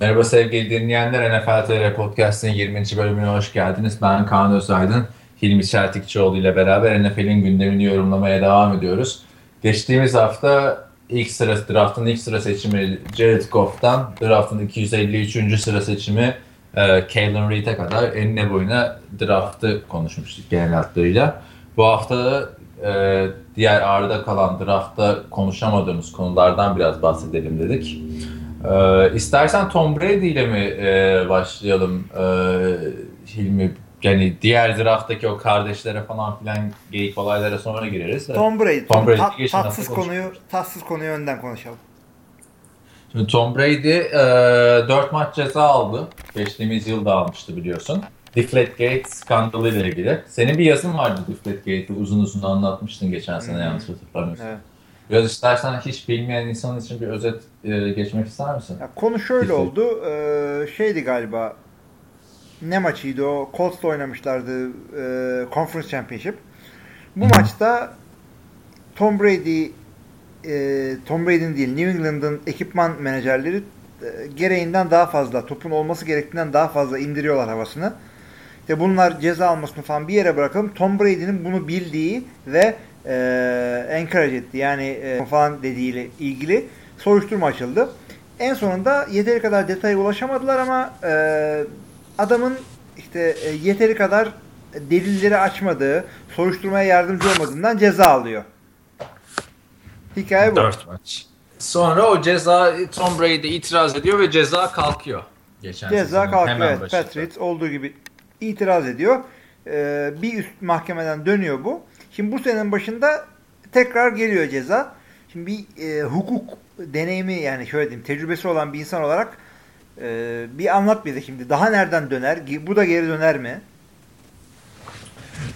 Merhaba sevgili dinleyenler. NFL TR Podcast'ın 20. bölümüne hoş geldiniz. Ben Kaan Özaydın. Hilmi Çeltikçioğlu ile beraber NFL'in gündemini yorumlamaya devam ediyoruz. Geçtiğimiz hafta ilk sıra draftın ilk sıra seçimi Jared Goff'tan draftın 253. sıra seçimi e, Kalen Reed'e kadar enine boyuna draftı konuşmuştuk genel hatlarıyla. Bu hafta e, diğer arada kalan draftta konuşamadığımız konulardan biraz bahsedelim dedik. E, istersen Tom Brady ile mi e, başlayalım e, Hilmi? Yani diğer drafttaki o kardeşlere falan filan geyik olaylara sonra gireriz. Tom Brady. Tom, Brady. Ta- tatsız konuyu, tatsız konuyu önden konuşalım. Şimdi Tom Brady e, 4 maç ceza aldı. Geçtiğimiz yılda almıştı biliyorsun. Deflategate skandalı ile ilgili. Senin bir yazın vardı Deflategate'i uzun uzun anlatmıştın geçen sene hmm. yanlış hatırlamıyorsun. Evet. Biraz istersen hiç bilmeyen insan için bir özet e, geçmek ister misin? Ya konu şöyle Deflate. oldu. Ee, şeydi galiba ne maçıydı o? Colts'la oynamışlardı e, Conference Championship. Bu Hı. maçta Tom Brady e, Tom Brady'nin değil New England'ın ekipman menajerleri e, gereğinden daha fazla topun olması gerektiğinden daha fazla indiriyorlar havasını. İşte bunlar ceza almasını falan bir yere bırakalım. Tom Brady'nin bunu bildiği ve e, encourage etti yani e, falan dediğiyle ilgili soruşturma açıldı. En sonunda yeteri kadar detaya ulaşamadılar ama e, adamın işte e, yeteri kadar delilleri açmadığı, soruşturmaya yardımcı olmadığından ceza alıyor. Hikaye bu. Dört maç. Sonra o ceza Tom Brady itiraz ediyor ve ceza kalkıyor. Geçen ceza kalkıyor. evet. Patriots olduğu gibi itiraz ediyor. Ee, bir üst mahkemeden dönüyor bu. Şimdi bu senenin başında tekrar geliyor ceza. Şimdi bir e, hukuk deneyimi yani şöyle diyeyim tecrübesi olan bir insan olarak e, bir anlat bize şimdi. Daha nereden döner? Bu da geri döner mi?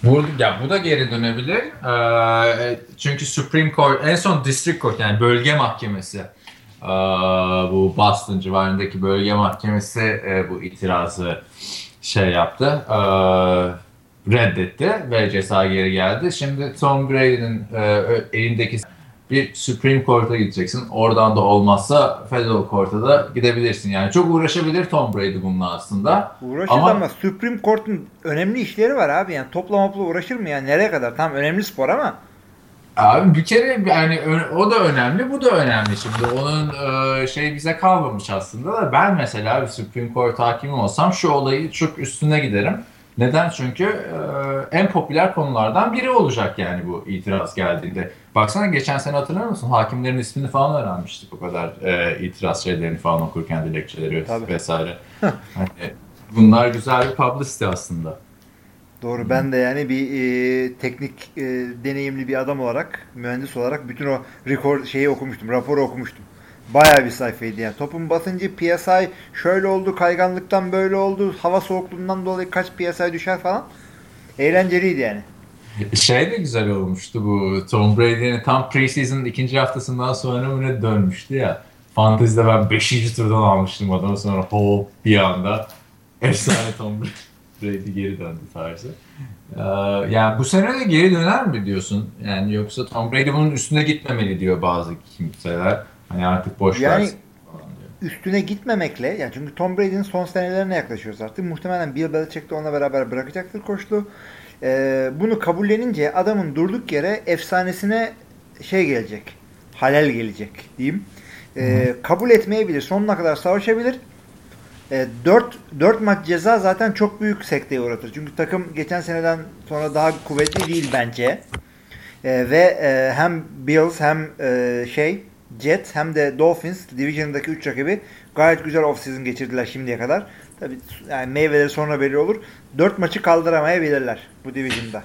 Bu, ya bu da geri dönebilir. Ee, çünkü Supreme Court, en son District Court yani bölge mahkemesi ee, bu Boston civarındaki bölge mahkemesi e, bu itirazı şey yaptı. E, reddetti ve ceza geri geldi. Şimdi Tom Brady'nin e, elindeki bir Supreme Court'a gideceksin. Oradan da olmazsa Federal Court'a da gidebilirsin. Yani çok uğraşabilir Tom Brady bununla aslında. Uğraşır ama, ama Supreme Court'un önemli işleri var abi. Yani topla mopla uğraşır mı yani nereye kadar? Tam önemli spor ama. Abi bir kere yani o da önemli, bu da önemli. Şimdi onun e, şey bize kalmamış aslında da ben mesela bir Supreme Court hakimi olsam şu olayı çok üstüne giderim. Neden? Çünkü e, en popüler konulardan biri olacak yani bu itiraz geldiğinde. Baksana geçen sene hatırlar mısın? Hakimlerin ismini falan öğrenmiştik o kadar e, itiraz şeylerini falan okurken dilekçeleri Tabii. vesaire. hani, bunlar güzel bir publicity aslında. Doğru. Ben de yani bir e, teknik e, deneyimli bir adam olarak, mühendis olarak bütün o rekor şeyi okumuştum, raporu okumuştum. Bayağı bir sayfaydı yani. Topun basıncı PSI şöyle oldu, kayganlıktan böyle oldu, hava soğukluğundan dolayı kaç PSI düşer falan. Eğlenceliydi yani. Şey de güzel olmuştu bu Tom Brady'nin tam preseason'ın ikinci haftasından sonra mı ne dönmüştü ya. Fantasy'de ben 5. turdan almıştım adamı sonra hop bir anda efsane Tom Brady geri döndü tarzı. Ee, yani bu sene de geri döner mi diyorsun? Yani yoksa Tom Brady bunun üstüne gitmemeli diyor bazı kimseler. Hani artık boş yani, versin üstüne gitmemekle yani çünkü Tom Brady'nin son senelerine yaklaşıyoruz artık. Muhtemelen Bill Belichick de onunla beraber bırakacaktır koçluğu. Ee, bunu kabullenince adamın durduk yere efsanesine şey gelecek. Halel gelecek diyeyim. Ee, kabul etmeyebilir. Sonuna kadar savaşabilir. E, 4, 4 maç ceza zaten çok büyük sekteye uğratır. Çünkü takım geçen seneden sonra daha kuvvetli değil bence. E, ve e, hem Bills hem e, şey Jets hem de Dolphins Division'daki 3 rakibi gayet güzel off-season geçirdiler şimdiye kadar. Tabii yani meyveleri sonra belli olur. 4 maçı kaldıramayabilirler bu Division'da.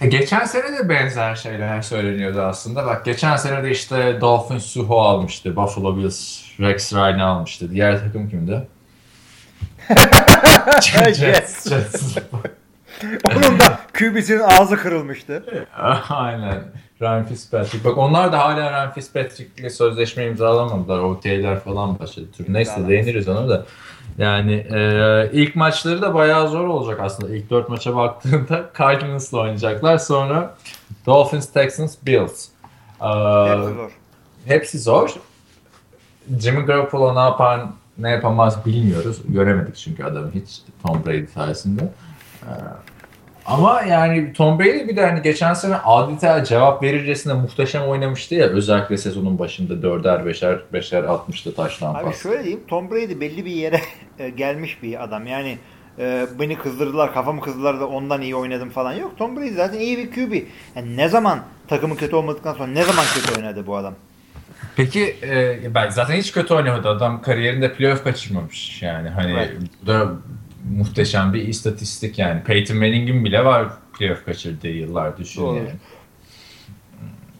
E, geçen sene de benzer şeyler söyleniyordu aslında. Bak geçen sene de işte Dolphins Suho almıştı. Buffalo Bills Rex Ryan'ı almıştı. Diğer takım kimdi? Jets. Jets. Onun da QB'sinin ağzı kırılmıştı. Aynen. Ryan Fitzpatrick. Bak onlar da hala Ryan Fitzpatrick'le sözleşme imzalamadılar. OTA'ler falan başladı. Tür neyse değiniriz ona da. Yani e, ilk maçları da bayağı zor olacak aslında. İlk dört maça baktığında Cardinals'la oynayacaklar. Sonra Dolphins, Texans, Bills. E, hepsi zor. Hepsi zor. Jimmy Garoppolo ne yapar ne yapamaz bilmiyoruz. Göremedik çünkü adamı hiç Tom Brady sayesinde. Ee, ama yani Tom Brady bir de hani geçen sene adeta cevap verircesine muhteşem oynamıştı ya özellikle sezonun başında dörder beşer beşer atmıştı taştan Abi pas. şöyle diyeyim Tom Brady belli bir yere e, gelmiş bir adam. Yani e, beni kızdırdılar, kafamı kızdırdılar da ondan iyi oynadım falan yok. Tom Brady zaten iyi bir QB. Yani ne zaman takımı kötü olmadıktan sonra ne zaman kötü oynadı bu adam? Peki e, ben zaten hiç kötü oynamadı adam kariyerinde playoff kaçırmamış yani hani Evet. bu da muhteşem bir istatistik yani Peyton Manning'in bile var playoff kaçırdığı yıllar düşün Doğru. yani.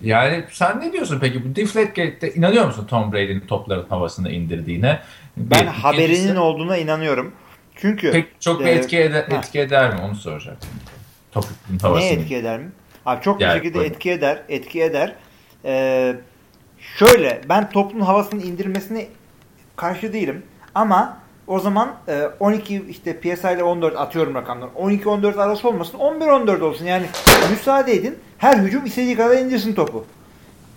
Yani sen ne diyorsun peki bu Deflategate'de inanıyor musun Tom Brady'nin topların havasına indirdiğine? Ben Bir- haberinin ikincisi- olduğuna inanıyorum. Çünkü Pek çok bir e, etki eder, ha. etki eder mi onu soracaktım. Topun ne havasını. etki eder mi? Abi çok bir Yani şekilde böyle. etki eder. Etki eder. Ee, şöyle ben toplum havasını indirmesine karşı değilim. Ama o zaman e, 12 işte PSI ile 14 atıyorum rakamları. 12-14 arası olmasın. 11-14 olsun. Yani müsaade edin. Her hücum istediği kadar indirsin topu.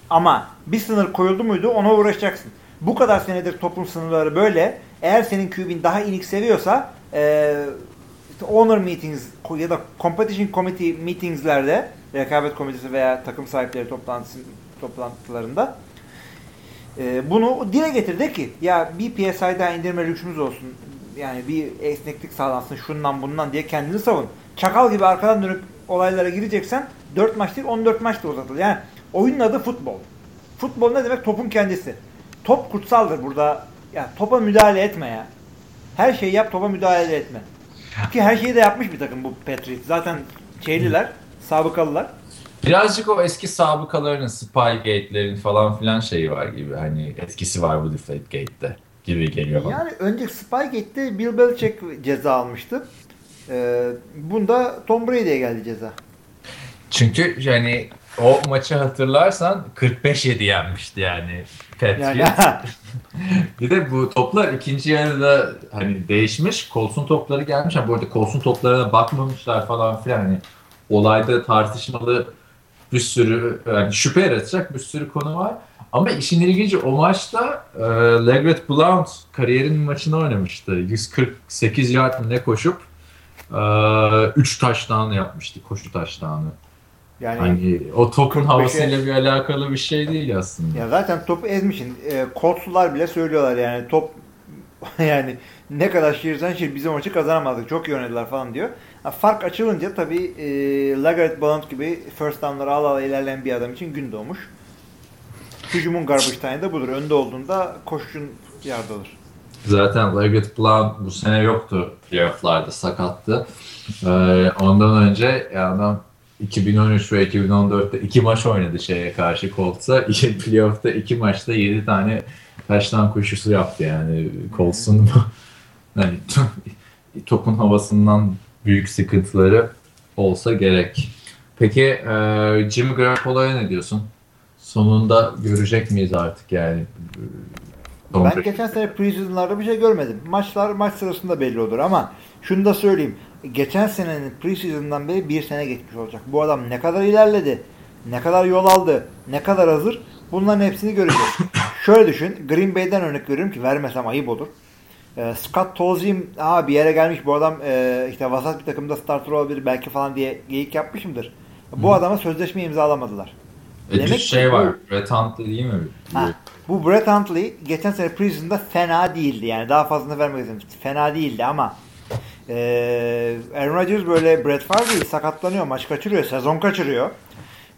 Ama bir sınır koyuldu muydu ona uğraşacaksın. Bu kadar senedir toplum sınırları böyle. Eğer senin QB'in daha inik seviyorsa e, işte owner meetings ya da competition committee meetingslerde rekabet komitesi veya takım sahipleri toplantısı toplantılarında e, bunu dile getir de ki ya bir PSI daha indirme lüksümüz olsun. Yani bir esneklik sağlansın şundan bundan diye kendini savun. Çakal gibi arkadan dönüp olaylara gireceksen 4 maç değil 14 maç da uzatılır. Yani oyunun adı futbol. Futbol ne demek? Topun kendisi. Top kutsaldır burada. Ya topa müdahale etme ya. Her şeyi yap topa müdahale etme. Ki her şeyi de yapmış bir takım bu Patriots. Zaten şeyliler, sabıkalılar. Birazcık o eski sabıkaların, Spygate'lerin falan filan şeyi var gibi. Hani etkisi var bu Deflategate'de gibi geliyor bana. Yani önce Spygate'de Bill Belichick ceza almıştı. Ee, bunda Tom Brady'ye geldi ceza. Çünkü yani o maçı hatırlarsan 45-7 yenmişti yani Patriots. Yani Bir de bu toplar ikinci yarıda hani değişmiş. Colson topları gelmiş. Yani bu arada Colson toplarına bakmamışlar falan filan. Hani olayda tartışmalı bir sürü yani şüphe yaratacak bir sürü konu var. Ama işin ilginci o maçta e, Legret Blount kariyerin maçını oynamıştı. 148 yard mı ne koşup 3 taştan yapmıştı koşu taştanı. yani Hani o topun 45'e havasıyla bir alakalı bir şey değil aslında. Ya zaten topu ezmişsin. E, Colts'lular bile söylüyorlar yani top yani ne kadar şiirsen şiir bizim maçı kazanamazdık. Çok iyi oynadılar falan diyor. Fark açılınca tabii e, Lagaret Blount gibi first down'ları ala ala ilerleyen bir adam için gün doğmuş. Hücumun garbage time'ı da budur. Önde olduğunda koşucun yardadır. Zaten Leggett Blount bu sene yoktu playofflarda sakattı. Ee, ondan önce adam 2013 ve 2014'te iki maç oynadı şeye karşı Colts'a. Playoff'ta iki maçta 7 tane taştan koşusu yaptı yani Colts'un hani topun havasından büyük sıkıntıları olsa gerek. Peki e, Jimmy Garoppolo'ya ne diyorsun? Sonunda görecek miyiz artık yani? Ben geçen sene preseason'larda bir şey görmedim. Maçlar maç sırasında belli olur ama şunu da söyleyeyim. Geçen senenin preseason'dan beri bir sene geçmiş olacak. Bu adam ne kadar ilerledi, ne kadar yol aldı, ne kadar hazır bunların hepsini göreceğiz. Şöyle düşün. Green Bay'den örnek veriyorum ki vermesem ayıp olur. Ee, Scott Tolzien ha bir yere gelmiş bu adam e, işte vasat bir takımda starter olabilir belki falan diye geyik yapmışımdır. Bu adama sözleşme imzalamadılar. E, bir Demek ki şey bu- var. Brett Huntley değil mi? Ha, bu Brett Huntley geçen sene preseason'da fena değildi. Yani daha fazlasını vermek istedim. Fena değildi ama e, Aaron Rodgers böyle Brett Favre sakatlanıyor, maç kaçırıyor, sezon kaçırıyor.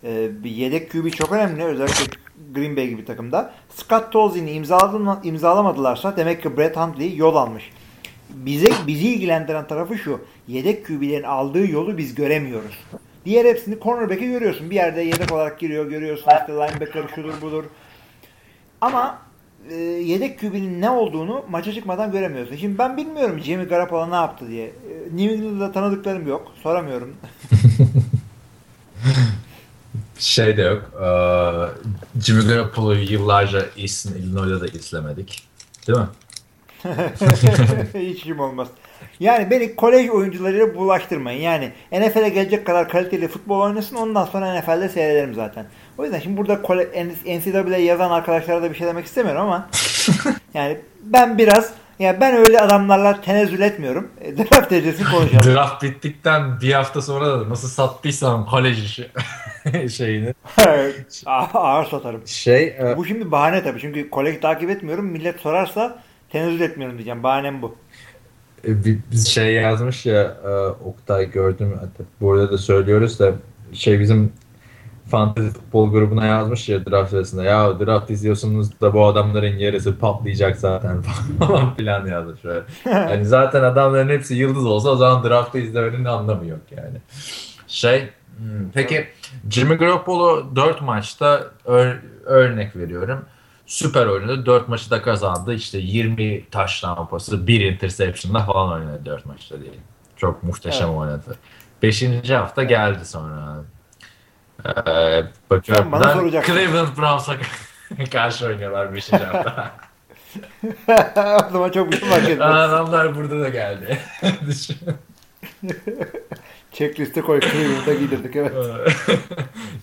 E, bir yedek QB çok önemli. Özellikle Green Bay gibi takımda. Scott Tolzien'i imzalamadılarsa demek ki Brett Huntley yol almış. Bize bizi ilgilendiren tarafı şu. Yedek QB'lerin aldığı yolu biz göremiyoruz. Diğer hepsini cornerback'e görüyorsun. Bir yerde yedek olarak giriyor görüyorsun. İşte linebacker şudur budur. Ama e, yedek QB'nin ne olduğunu maça çıkmadan göremiyorsun. Şimdi ben bilmiyorum Jimmy Garoppolo ne yaptı diye. E, New England'da tanıdıklarım yok. Soramıyorum. Şey de yok. Ee, Jimmy Garoppolo'yu yıllarca Eastern Illinois'da da izlemedik. Değil mi? Hiç işim olmaz. Yani beni kolej oyuncularıyla bulaştırmayın. Yani NFL'e gelecek kadar kaliteli futbol oynasın ondan sonra NFL'de seyrederim zaten. O yüzden şimdi burada NCAA yazan arkadaşlara da bir şey demek istemiyorum ama yani ben biraz Ya ben öyle adamlarla tenezzül etmiyorum. E, draft edilsin konuşalım. Draft bittikten bir hafta sonra da nasıl sattıysam kolej işi şeyini. Ah, Ağır satarım. Şey e, Bu şimdi bahane tabii. Çünkü kolej takip etmiyorum. Millet sorarsa tenezzül etmiyorum diyeceğim. Bahanem bu. e, bir şey yazmış ya e, Oktay gördüm. Hatta Burada da söylüyoruz da şey bizim fantasy futbol grubuna yazmış ya draft sırasında. Ya draft izliyorsunuz da bu adamların yarısı patlayacak zaten falan filan yazmış. Şöyle. Yani zaten adamların hepsi yıldız olsa o zaman draftı izlemenin anlamı yok yani. Şey hmm, peki Jimmy Garoppolo 4 maçta ör- örnek veriyorum. Süper oynadı. 4 maçı da kazandı. İşte 20 taş pası, 1 interception'la falan oynadı 4 maçta değil. Çok muhteşem Evet. oynadı. 5. hafta geldi sonra. Ee, bakıyorum. Bana soracaksın. Cleveland Browns'a karşı oynuyorlar 5. hafta. o zaman çok bir şey fark etmez. Adamlar burada da geldi. Checkliste koy. Cleveland'a giydirdik evet.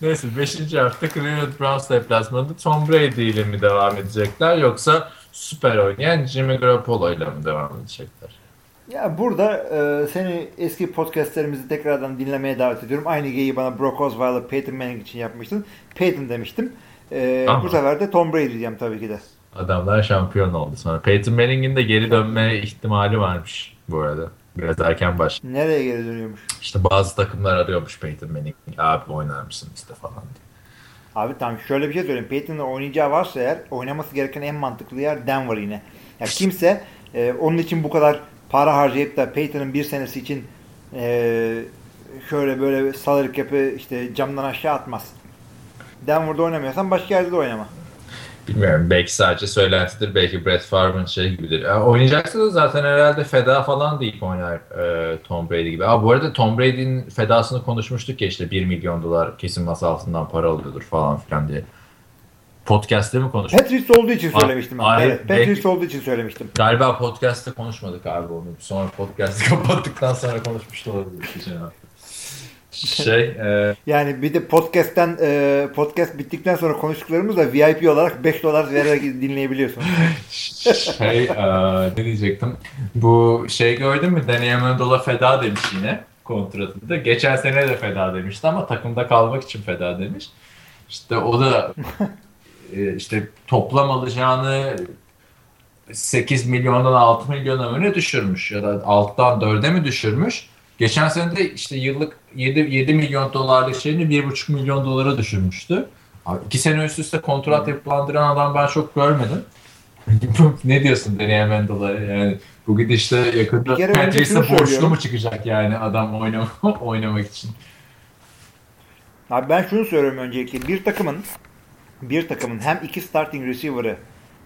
Neyse 5. hafta Cleveland Browns deplasmanında Tom Brady ile mi devam edecekler yoksa süper oynayan Jimmy Garoppolo ile mi devam edecekler? Ya burada e, seni eski podcastlerimizi tekrardan dinlemeye davet ediyorum. Aynı geyi bana Brock Osweiler, Peyton Manning için yapmıştın. Peyton demiştim. E, bu sefer de Tom Brady diyeceğim tabii ki de. Adamlar şampiyon oldu sonra. Peyton Manning'in de geri dönme ihtimali varmış bu arada. Biraz erken baş. Nereye geri dönüyormuş? İşte bazı takımlar arıyormuş Peyton Manning. Abi oynar mısın işte falan diye. Abi tamam şöyle bir şey söyleyeyim. Peyton'ın oynayacağı varsa eğer oynaması gereken en mantıklı yer Denver yine. Ya kimse e, onun için bu kadar para harcayıp da Peyton'ın bir senesi için e, şöyle böyle salary cap'i işte camdan aşağı atmaz. Denver'da oynamıyorsan başka yerde de oynama. Bilmiyorum belki sadece söylentidir belki Brett Favre'ın şey gibidir. Ya, oynayacaksa da zaten herhalde feda falan deyip oynar e, Tom Brady gibi. Aa, bu arada Tom Brady'nin fedasını konuşmuştuk ya işte 1 milyon dolar kesin masa altından para alıyordur falan filan diye. Podcast'te mi konuştuk? Patriots olduğu için Ah, söylemiştim. ben. hayır, evet, belki- olduğu için söylemiştim. Galiba podcast'te konuşmadık abi onu. Sonra podcast'ı kapattıktan sonra konuşmuş da olabilir. Şey, e, Yani bir de podcast'ten e, podcast bittikten sonra konuştuklarımız da VIP olarak 5 dolar vererek dinleyebiliyorsun. şey, e, ne diyecektim? Bu şey gördün mü? Danny Amendola feda demiş yine kontratında. Geçen sene de feda demişti ama takımda kalmak için feda demiş. İşte o da e, işte toplam alacağını 8 milyondan 6 milyona mı ne düşürmüş ya da 6'dan 4'e mi düşürmüş? Geçen sene de işte yıllık 7, 7 milyon dolarlık şeyini 1,5 milyon dolara düşürmüştü. Abi iki sene üst üste kontrat yapılandıran adam ben çok görmedim. ne diyorsun Danny Amendola'ya yani bu gidişte yakında Patrice'e borçlu söylüyorum. mu çıkacak yani adam oynama, oynamak için? Abi ben şunu söylüyorum öncelikle. Bir takımın bir takımın hem iki starting receiver'ı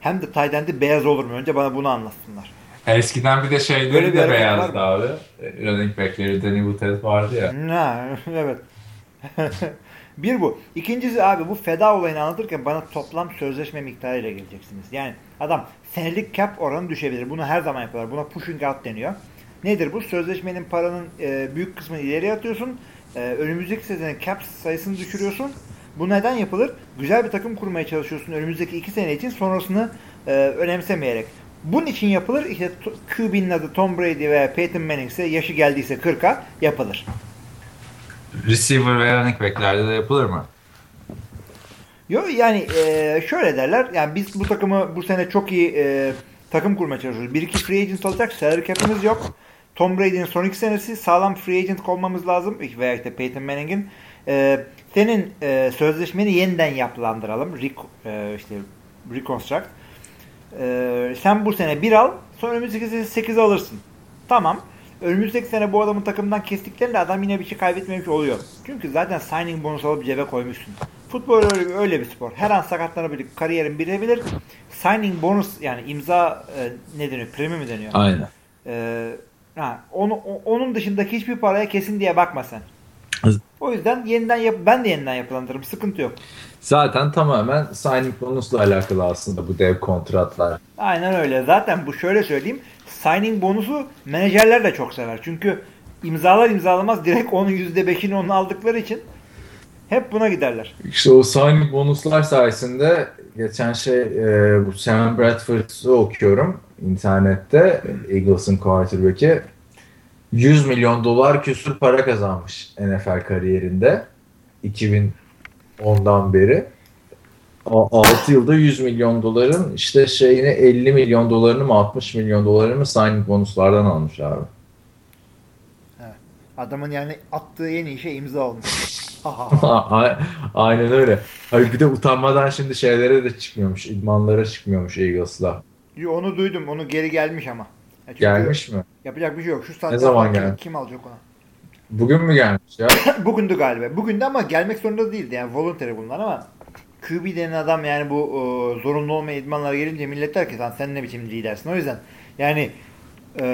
hem de tight end'i beyaz olur mu? Önce bana bunu anlatsınlar. Eskiden bir de şeyleri Böyle bir de beyazdı abi. Running back'leri Danny Woodhead vardı ya. Ha, evet. bir bu. İkincisi abi bu feda olayını anlatırken bana toplam sözleşme miktarıyla geleceksiniz. Yani adam senelik cap oranı düşebilir. Bunu her zaman yapıyorlar. Buna pushing out deniyor. Nedir bu? Sözleşmenin paranın e, büyük kısmını ileriye atıyorsun. E, önümüzdeki sezonun cap sayısını düşürüyorsun. Bu neden yapılır? Güzel bir takım kurmaya çalışıyorsun önümüzdeki iki sene için sonrasını e, önemsemeyerek. Bunun için yapılır. İşte QB'nin adı Tom Brady veya Peyton Manning ise yaşı geldiyse 40'a yapılır. Receiver ve running back'lerde de yapılır mı? Yo yani e, şöyle derler. Yani biz bu takımı bu sene çok iyi e, takım kurmaya çalışıyoruz. Bir iki free agent olacak. Salary cap'imiz yok. Tom Brady'nin son iki senesi sağlam free agent olmamız lazım. Veya işte Peyton Manning'in. E, senin e, sözleşmeni yeniden yapılandıralım. Re, e, işte reconstruct. E, sen bu sene bir al. Sonra önümüzdeki sene 8 alırsın. Tamam. Önümüzdeki sene bu adamın takımdan kestiklerinde adam yine bir şey kaybetmemiş oluyor. Çünkü zaten signing bonus alıp cebe koymuşsun. Futbol öyle, öyle bir spor. Her an sakatlanabilir, kariyerin bitebilir. Signing bonus yani imza e, ne deniyor? Premi mi deniyor? Aynen. E, ha, onu, o- onun dışındaki hiçbir paraya kesin diye bakma sen. O yüzden yeniden yap ben de yeniden yapılandırırım. Sıkıntı yok. Zaten tamamen signing bonusla alakalı aslında bu dev kontratlar. Aynen öyle. Zaten bu şöyle söyleyeyim. Signing bonusu menajerler de çok sever. Çünkü imzalar imzalamaz direkt onun %5'ini onu aldıkları için hep buna giderler. İşte o signing bonuslar sayesinde geçen şey e, bu Sam Bradford'u okuyorum internette. Eagles'ın quarterback'i. 100 milyon dolar küsur para kazanmış NFL kariyerinde. 2010'dan beri. 6 yılda 100 milyon doların işte şeyini 50 milyon dolarını mı 60 milyon dolarını mı signing bonuslardan almış abi. Adamın yani attığı en iyi şey imza olmuş. Aynen öyle. Hayır bir de utanmadan şimdi şeylere de çıkmıyormuş. İdmanlara çıkmıyormuş Eagles'la. Onu duydum. Onu geri gelmiş ama. Ya gelmiş mi? Yapacak bir şey yok. Şu saatte ne zaman geldi? Kim, kim alacak ona? Bugün mü gelmiş ya? Bugündü galiba. Bugündü ama gelmek zorunda değildi. Yani voluntary bunlar ama QB denen adam yani bu e, zorunlu olmayan idmanlara gelince millet der ki sen, sen ne biçim lidersin. O yüzden yani e,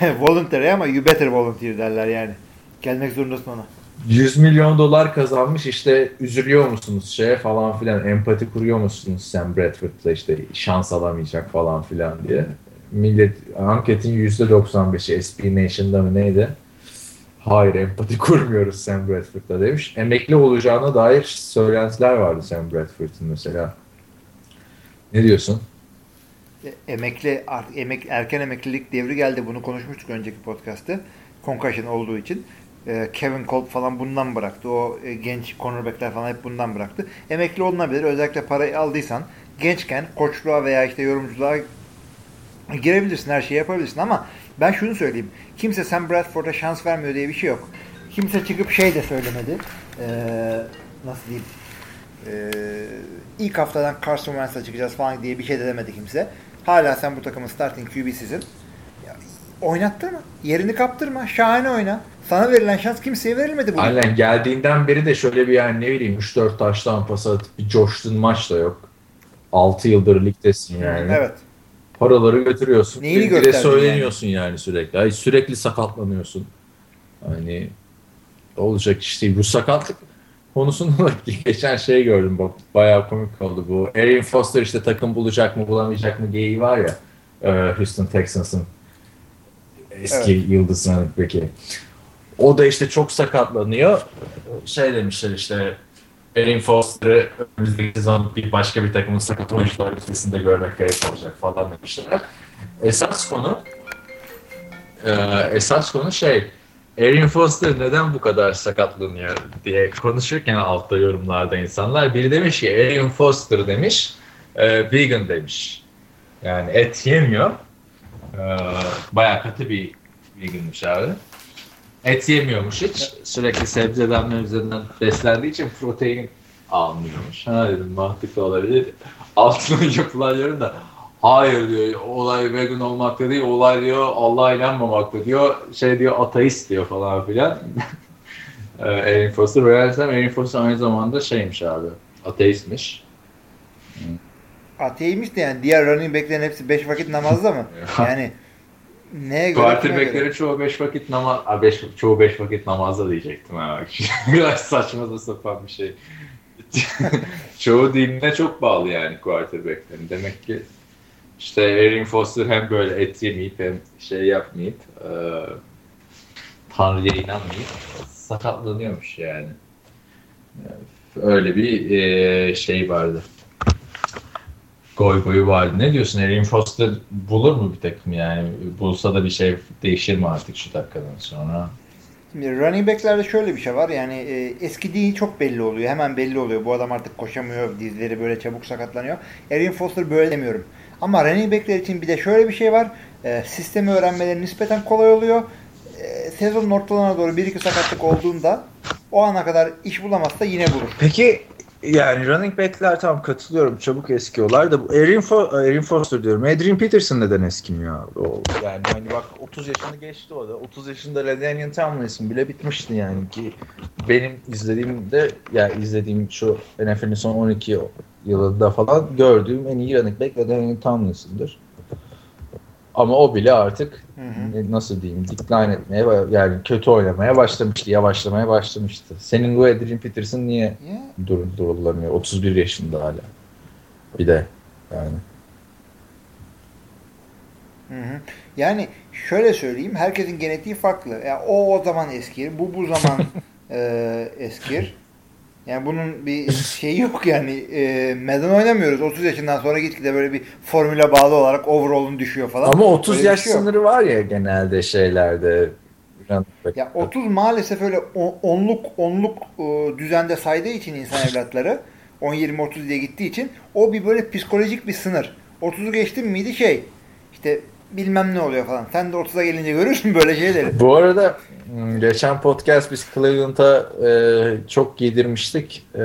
voluntary ama you better volunteer derler yani. Gelmek zorundasın ona. 100 milyon dolar kazanmış işte üzülüyor musunuz şeye falan filan empati kuruyor musunuz Sam Bradford'la işte şans alamayacak falan filan diye. Millet anketin %95'i SB Nation'da mı neydi? Hayır empati kurmuyoruz Sam Bradford'la demiş. Emekli olacağına dair söylentiler vardı Sam Bradford'un mesela. Ne diyorsun? E, emekli emek, erken emeklilik devri geldi. Bunu konuşmuştuk önceki podcast'te. Concussion olduğu için. E, Kevin Kolb falan bundan bıraktı. O e, genç cornerbackler falan hep bundan bıraktı. Emekli olunabilir. Özellikle parayı aldıysan gençken koçluğa veya işte yorumculuğa girebilirsin. Her şeyi yapabilirsin ama ben şunu söyleyeyim. Kimse Sam Bradford'a şans vermiyor diye bir şey yok. Kimse çıkıp şey de söylemedi. Ee, nasıl diyeyim? Ee, ilk haftadan Carson Wentz'e çıkacağız falan diye bir şey de demedi kimse. Hala sen bu takımın starting QB'sisin. Oynattırma. Yerini kaptırma. Şahane oyna. Sana verilen şans kimseye verilmedi bugün. Aynen geldiğinden beri de şöyle bir yani ne bileyim 3-4 taştan pas atıp bir coştun maç da yok. 6 yıldır ligdesin yani. Evet. Paraları götürüyorsun. Neyini de söyleniyorsun yani, yani sürekli. Ay, sürekli sakatlanıyorsun. Hani olacak işte bu sakatlık konusunda geçen şey gördüm bak bayağı komik oldu bu. Arian Foster işte takım bulacak mı bulamayacak mı geyiği var ya e, Houston Texans'ın eski evet. yıldız running back'i. O da işte çok sakatlanıyor. Şey demişler işte Erin Foster'ı önümüzdeki sezon bir başka bir takımın sakat oyuncular listesinde görmek gerek olacak falan demişler. Esas konu e, esas konu şey Erin Foster neden bu kadar sakatlanıyor diye konuşurken altta yorumlarda insanlar biri demiş ki Erin Foster demiş vegan demiş. Yani et yemiyor. E, bayağı katı bir veganmış abi. Et yemiyormuş hiç. Sürekli sebzeden mevzeden beslendiği için protein almıyormuş. Ha dedim mantıklı olabilir. Altına yapılan yorum da hayır diyor olay vegan olmakta değil olay diyor Allah'a inanmamakta diyor şey diyor ateist diyor falan filan. Erin Foster meğersem Erin Foster aynı zamanda şeymiş abi ateistmiş. Ateistmiş de yani diğer running backlerin hepsi 5 vakit namazda mı? yani Neye göre? Quarterback'leri çoğu beş vakit namaz, a, beş, çoğu beş vakit namazda diyecektim ha. Biraz saçma da sapan bir şey. çoğu dinine çok bağlı yani quarterback'lerin. Demek ki işte Erin Foster hem böyle et yemeyip hem şey yapmayıp e, Tanrı'ya inanmayıp sakatlanıyormuş yani. Öyle bir e, şey vardı goy goyu vardı. Ne diyorsun? Erin Foster bulur mu bir takım yani? Bulsa da bir şey değişir mi artık şu dakikadan sonra? Şimdi running back'lerde şöyle bir şey var. Yani e, eskidiği çok belli oluyor. Hemen belli oluyor. Bu adam artık koşamıyor. Dizleri böyle çabuk sakatlanıyor. Erin Foster böyle demiyorum. Ama running back'ler için bir de şöyle bir şey var. E, sistemi öğrenmeleri nispeten kolay oluyor. E, sezonun ortalarına doğru bir iki sakatlık olduğunda o ana kadar iş bulamazsa yine bulur. Peki yani running back'ler tam katılıyorum. Çabuk eskiyorlar da Erin, Fo Erin Foster diyorum. Adrian Peterson neden eskimiyor? O, yani hani bak 30 yaşını geçti o da. 30 yaşında LaDainian Tomlinson bile bitmişti yani ki benim izlediğimde yani izlediğim şu NFL'in son 12 yılında falan gördüğüm en iyi running back LaDainian Tomlinson'dır. Ama o bile artık hı hı. nasıl diyeyim decline etmeye yani kötü oynamaya başlamıştı, yavaşlamaya başlamıştı. Senin bu Adrian Peterson niye dur, durulamıyor? 31 yaşında hala. Bir de yani. Hı hı. Yani şöyle söyleyeyim, herkesin genetiği farklı. Yani o o zaman eskir, bu bu zaman e, eskir. Yani bunun bir şeyi yok yani. E, meden oynamıyoruz. 30 yaşından sonra gitgide böyle bir formüle bağlı olarak overall'un düşüyor falan. Ama 30 Böyle bir yaş şey yok. sınırı var ya genelde şeylerde. Ya 30 maalesef öyle onluk onluk e, düzende saydığı için insan evlatları 10 20 30 diye gittiği için o bir böyle psikolojik bir sınır. 30'u geçtin miydi şey işte bilmem ne oluyor falan. Sen de 30'a gelince görürsün böyle şeyleri. Bu arada m, geçen podcast biz Cleveland'a e, çok giydirmiştik. E,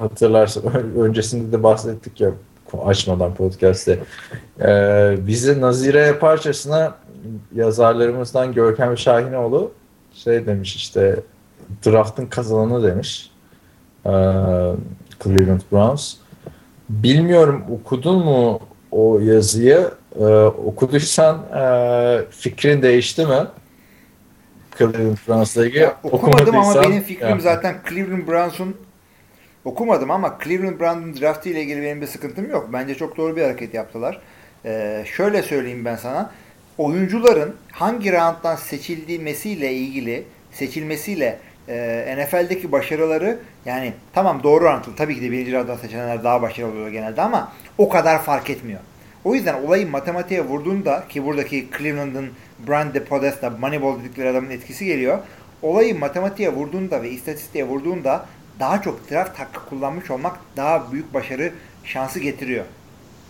hatırlarsın. Öncesinde de bahsettik ya açmadan podcast'te. E, bize Nazire parçasına yazarlarımızdan Görkem Şahinoğlu şey demiş işte draft'ın kazananı demiş. E, Cleveland Browns. Bilmiyorum okudun mu o yazıyı? E, okuduysan e, fikrin değişti mi? Cleveland Browns'la ilgili. Ya, okumadım ama benim fikrim Ya. zaten Cleveland Browns'un okumadım ama Cleveland Browns'un draftı ile ilgili benim bir sıkıntım yok. Bence çok doğru bir hareket yaptılar. Ee, şöyle söyleyeyim ben sana. Oyuncuların hangi rounddan seçilmesiyle ilgili seçilmesiyle e, NFL'deki başarıları yani tamam doğru orantılı. Tabii ki de birinci rounddan seçilenler daha başarılı oluyor genelde ama o kadar fark etmiyor. O yüzden olayı matematiğe vurduğunda ki buradaki Cleveland'ın Brian De Podesta, Moneyball dedikleri adamın etkisi geliyor. Olayı matematiğe vurduğunda ve istatistiğe vurduğunda daha çok draft hakkı kullanmış olmak daha büyük başarı şansı getiriyor.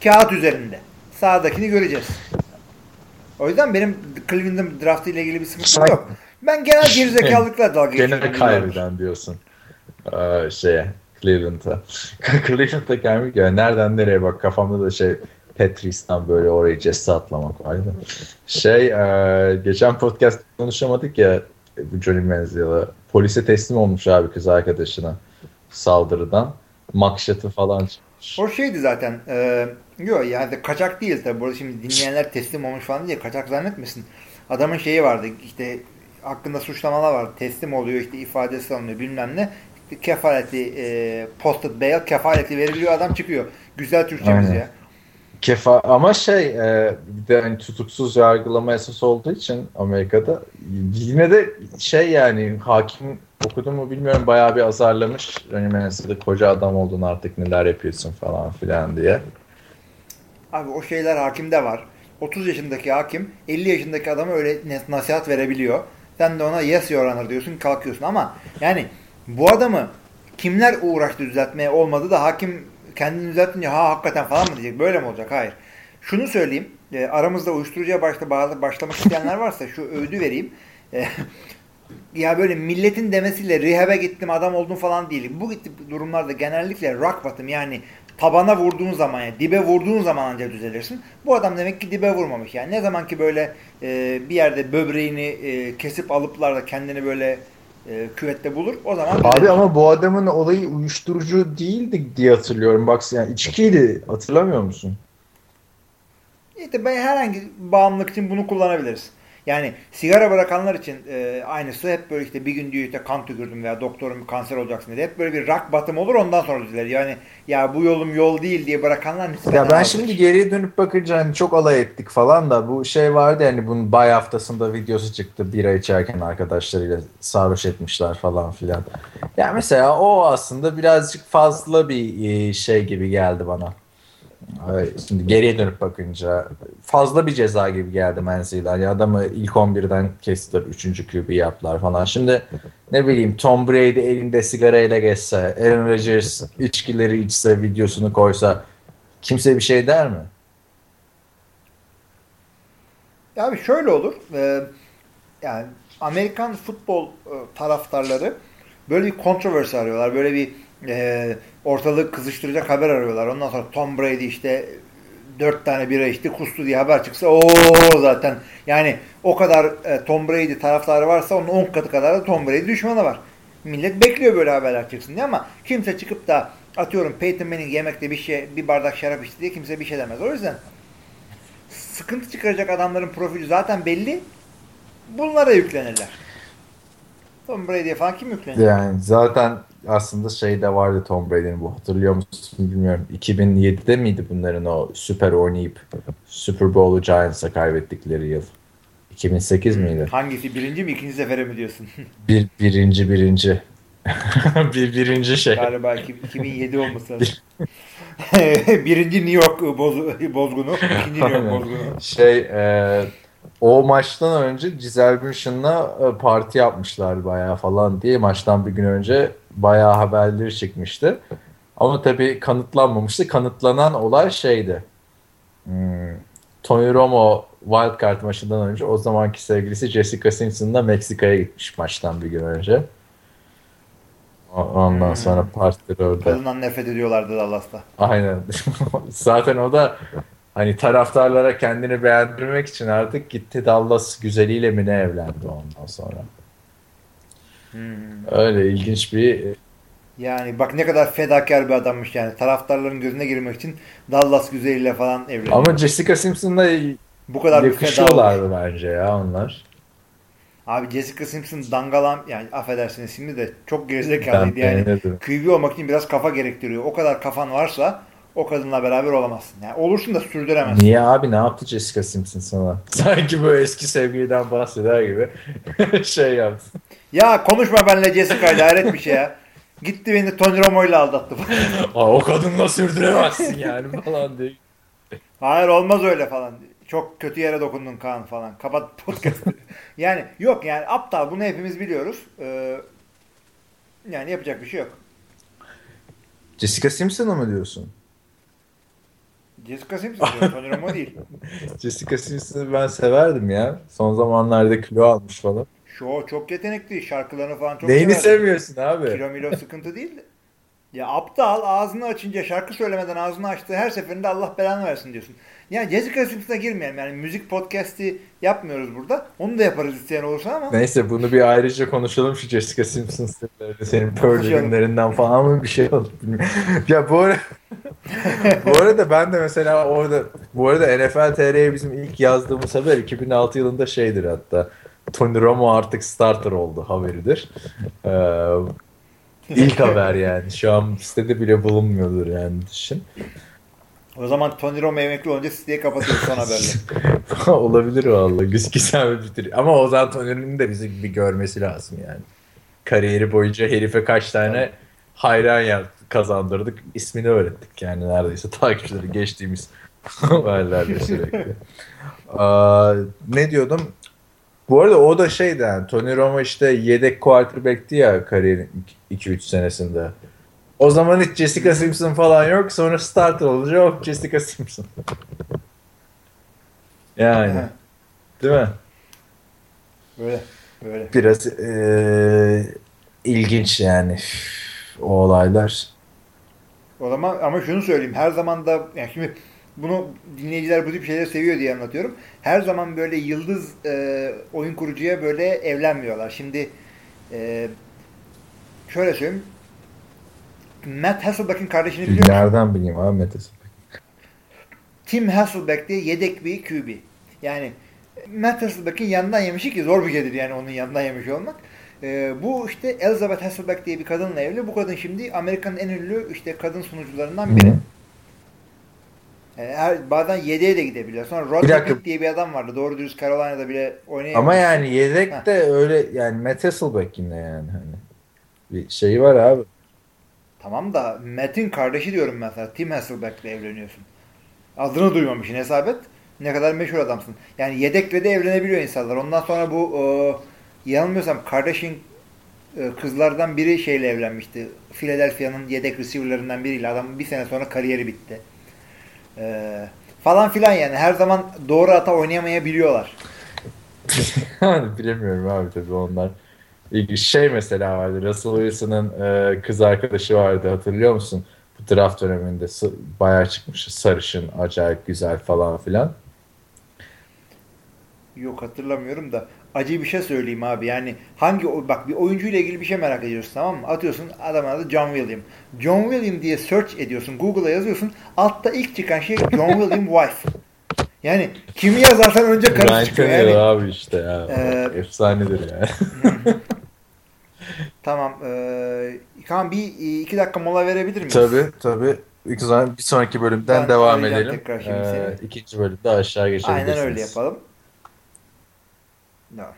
Kağıt üzerinde. Sağdakini göreceğiz. O yüzden benim Cleveland'ın draftı ile ilgili bir sıkıntım Sen- yok. Ben genel gerizekalılıkla dalga geçiyorum. Gene kaybeden diyorsun. Ee, şeye Cleveland'a. Cleveland'a gelmek ya nereden nereye bak kafamda da şey Petris'ten böyle orayı cesse atlamak vardı. Şey e, geçen podcast konuşamadık ya bu Johnny Manziel'e. Polise teslim olmuş abi kız arkadaşına saldırıdan. Makşatı falan çıkmış. O şeydi zaten. E, yok yani kaçak değil tabi. Burada şimdi dinleyenler teslim olmuş falan diye kaçak zannetmesin. Adamın şeyi vardı işte hakkında suçlamalar var. Teslim oluyor işte ifadesi alınıyor bilmem ne. Kefaleti e, posted bail kefaleti veriliyor adam çıkıyor. Güzel Türkçemiz Aynen. ya. Kefa ama şey e, bir de hani tutuksuz yargılama esas olduğu için Amerika'da yine de şey yani hakim okudu mu bilmiyorum bayağı bir azarlamış. Hani mesela koca adam oldun artık neler yapıyorsun falan filan diye. Abi o şeyler hakimde var. 30 yaşındaki hakim 50 yaşındaki adama öyle nasihat verebiliyor. Sen de ona yes your honor diyorsun kalkıyorsun ama yani bu adamı kimler uğraştı düzeltmeye olmadı da hakim kendini düzeltince ha hakikaten falan mı diyecek böyle mi olacak? Hayır. Şunu söyleyeyim e, aramızda uyuşturucuya başla, başlamak isteyenler varsa şu öğüdü vereyim. E, ya böyle milletin demesiyle rehab'e gittim adam oldum falan değil. Bu durumlarda genellikle rock bottom yani tabana vurduğun zaman yani dibe vurduğun zaman ancak düzelirsin. Bu adam demek ki dibe vurmamış yani. Ne zaman ki böyle e, bir yerde böbreğini e, kesip alıplar da kendini böyle e, küvette bulur o zaman Abi düzelir. ama bu adamın olayı uyuşturucu değildi diye hatırlıyorum. Bak yani içkiydi hatırlamıyor musun? İşte ben herhangi bağımlılık için bunu kullanabiliriz. Yani sigara bırakanlar için e, aynısı hep böyle işte bir gün diyor işte kan tükürdüm veya doktorum kanser olacaksın dedi. Hep böyle bir rock bottom olur ondan sonra düzelir. Yani ya bu yolum yol değil diye bırakanlar nispeten Ya ben azdır. şimdi geriye dönüp bakınca hani çok alay ettik falan da bu şey vardı yani bunun bay haftasında videosu çıktı bira içerken arkadaşlarıyla sarhoş etmişler falan filan. Ya mesela o aslında birazcık fazla bir e, şey gibi geldi bana. Şimdi geriye dönüp bakınca fazla bir ceza gibi geldi Manziel'den. Yani adamı ilk 11'den kestiler. 3. QB yaptılar falan. Şimdi ne bileyim Tom Brady elinde sigarayla geçse, Aaron Rodgers içkileri içse, videosunu koysa kimse bir şey der mi? Ya Abi şöyle olur. e, yani Amerikan futbol e, taraftarları böyle bir kontroversi arıyorlar. Böyle bir e, ortalığı kızıştıracak haber arıyorlar. Ondan sonra Tom Brady işte dört tane bira içti kustu diye haber çıksa o zaten yani o kadar e, Tom Brady taraftarı varsa onun 10 katı kadar da Tom Brady düşmanı var. Millet bekliyor böyle haberler çıksın diye ama kimse çıkıp da atıyorum Peyton Manning yemekte bir şey bir bardak şarap içti diye kimse bir şey demez. O yüzden sıkıntı çıkaracak adamların profili zaten belli. Bunlara yüklenirler. Tom Brady'ye falan kim yüklenir? Yani zaten aslında şey de vardı Tom Brady'nin bu hatırlıyor musun bilmiyorum. 2007'de miydi bunların o süper oynayıp Super Bowl'u Giants'a kaybettikleri yıl? 2008 miydi? Hangisi? Birinci mi ikinci sefere mi diyorsun? Bir, birinci birinci. bir birinci şey. Galiba 2007 olması lazım. Birinci New York boz, bozgunu. ikinci New York bozgunu. Şey e, o maçtan önce Giselle Bündchen'la e, parti yapmışlar bayağı falan diye maçtan bir gün önce bayağı haberleri çıkmıştı. Ama tabii kanıtlanmamıştı. Kanıtlanan olay şeydi. Hmm, Tony Romo wildcard maçından önce o zamanki sevgilisi Jessica Simpson'la Meksika'ya gitmiş maçtan bir gün önce. Ondan Hmm. sonra partileri orada. Kadından nefret ediyorlardı Dallas'ta. Aynen. Zaten o da hani taraftarlara kendini beğendirmek için artık gitti Dallas güzeliyle mi ne evlendi ondan sonra. Hmm. Öyle ilginç bir Yani bak ne kadar fedakar bir adammış yani. Taraftarların gözüne girmek için Dallas güzeliyle falan evleniyor. ama Jessica Simpson'la Bu kadar yakışıyorlardı bence ya onlar. Abi Jessica Simpson dangalam yani affedersiniz şimdi de çok gerizekalıydı yani. QB olmak için biraz kafa gerektiriyor. O kadar kafan varsa o kadınla beraber olamazsın. Yani olursun da sürdüremezsin. Niye abi ne yaptı Jessica Simpson sana? Sanki böyle eski sevgiliden bahseder gibi şey yaptı. Ya konuşma benimle Jessica ile hayret bir şey ya. Gitti beni Tony Romo ile aldattı. Aa, o kadınla sürdüremezsin yani falan diye. Hayır olmaz öyle falan. Çok kötü yere dokundun Kaan falan. Kapat podcast'ı. yani yok yani aptal bunu hepimiz biliyoruz. Ee, yani yapacak bir şey yok. Jessica Simpson'ı mı diyorsun? Jessica Simpson Tony Romo değil. Jessica Simpson'ı ben severdim ya. Son zamanlarda kilo almış falan. Şu o çok yetenekli. Şarkılarını falan çok Neyini severdim. sevmiyorsun abi? Kilo milo sıkıntı değil. Ya aptal ağzını açınca şarkı söylemeden ağzını açtığı her seferinde Allah belanı versin diyorsun. Yani Jessica Simpson'a girmeyelim. Yani müzik podcast'i yapmıyoruz burada. Onu da yaparız isteyen olursa ama. Neyse bunu bir ayrıca konuşalım şu Jessica Simpson sırlarını. Senin Pearl günlerinden falan mı bir şey bilmiyorum. ya bu arada, bu arada ben de mesela orada bu arada NFL TR'ye bizim ilk yazdığımız haber 2006 yılında şeydir hatta. Tony Romo artık starter oldu haberidir. Ee, ilk haber yani. Şu an sitede bile bulunmuyordur yani düşün. O zaman Tony Romo emekli olunca siteyi kapatıyoruz son haberle. Olabilir vallahi. Güz güzel bir bitir. Ama o zaman Tony'nin de bizi bir görmesi lazım yani. Kariyeri boyunca herife kaç tane hayran yer kazandırdık. İsmini öğrettik yani neredeyse takipçileri geçtiğimiz haberlerde sürekli. Aa, ne diyordum? Bu arada o da şeydi yani Tony Romo işte yedek quarterback'ti ya kariyerin 2-3 senesinde. O zaman hiç Jessica Simpson falan yok. Sonra starter olunca yok Jessica Simpson. Yani. Değil mi? böyle. Böyle. Biraz eee, ilginç yani o olaylar. O zaman ama şunu söyleyeyim. Her zaman da yani şimdi bunu dinleyiciler bu tip şeyleri seviyor diye anlatıyorum. Her zaman böyle yıldız e, oyun kurucuya böyle evlenmiyorlar. Şimdi e, şöyle söyleyeyim. Matt Hasselbeck'in kardeşini biliyor musun? Nereden bileyim abi Metes? Tim Hasselbeck diye yedek bir QB. Yani Matt Hasselbeck'in yanından yemişi ki zor bir şeydir yani onun yanından yemiş olmak. Ee, bu işte Elizabeth Hasselbeck diye bir kadınla evli. Bu kadın şimdi Amerika'nın en ünlü işte kadın sunucularından biri. Hı. Yani her, bazen yedeğe de gidebiliyor. Sonra dakika. Pitt diye bir adam vardı. Doğru dürüst Carolina'da bile oynayamamış. Ama yani yedek Ha. de öyle yani Matt Hasselbeck yine yani hani. Bir şeyi var abi. Tamam da Matt'in kardeşi diyorum mesela. Tim Hasselbeck'le evleniyorsun. Adını duymamışsın hesap et. Ne kadar meşhur adamsın. Yani yedekle de evlenebiliyor insanlar. Ondan sonra bu e, yanılmıyorsam kardeşin e, kızlardan biri şeyle evlenmişti. Philadelphia'nın yedek receiver'larından biriyle. Adam bir sene sonra kariyeri bitti. E, falan filan yani. Her zaman doğru ata oynayamayabiliyorlar. bilemiyorum abi tabii onlar. İlginç şey mesela vardı. Russell Wilson'ın e, kız arkadaşı vardı hatırlıyor musun? Bu draft döneminde bayağı çıkmış sarışın, acayip güzel falan filan. Yok hatırlamıyorum da acı bir şey söyleyeyim abi. Yani hangi bak bir oyuncuyla ilgili bir şey merak ediyorsun tamam mı? Atıyorsun adamın adı John William. John William diye search ediyorsun. Google'a yazıyorsun. Altta ilk çıkan şey John William wife. Yani kimi yazarsan önce karısı Ryan çıkıyor. Tannehill Yani, abi işte ya. Ee, Efsanedir yani. Tamam. Eee Kaan bir iki dakika mola verebilir miyiz? tabii tabii. Bir sonraki bölümden Ben devam edelim. tekrar şimdi Ee, seni. ikinci bölümde aşağı geçebilirsiniz. Aynen öyle yapalım. Tamam.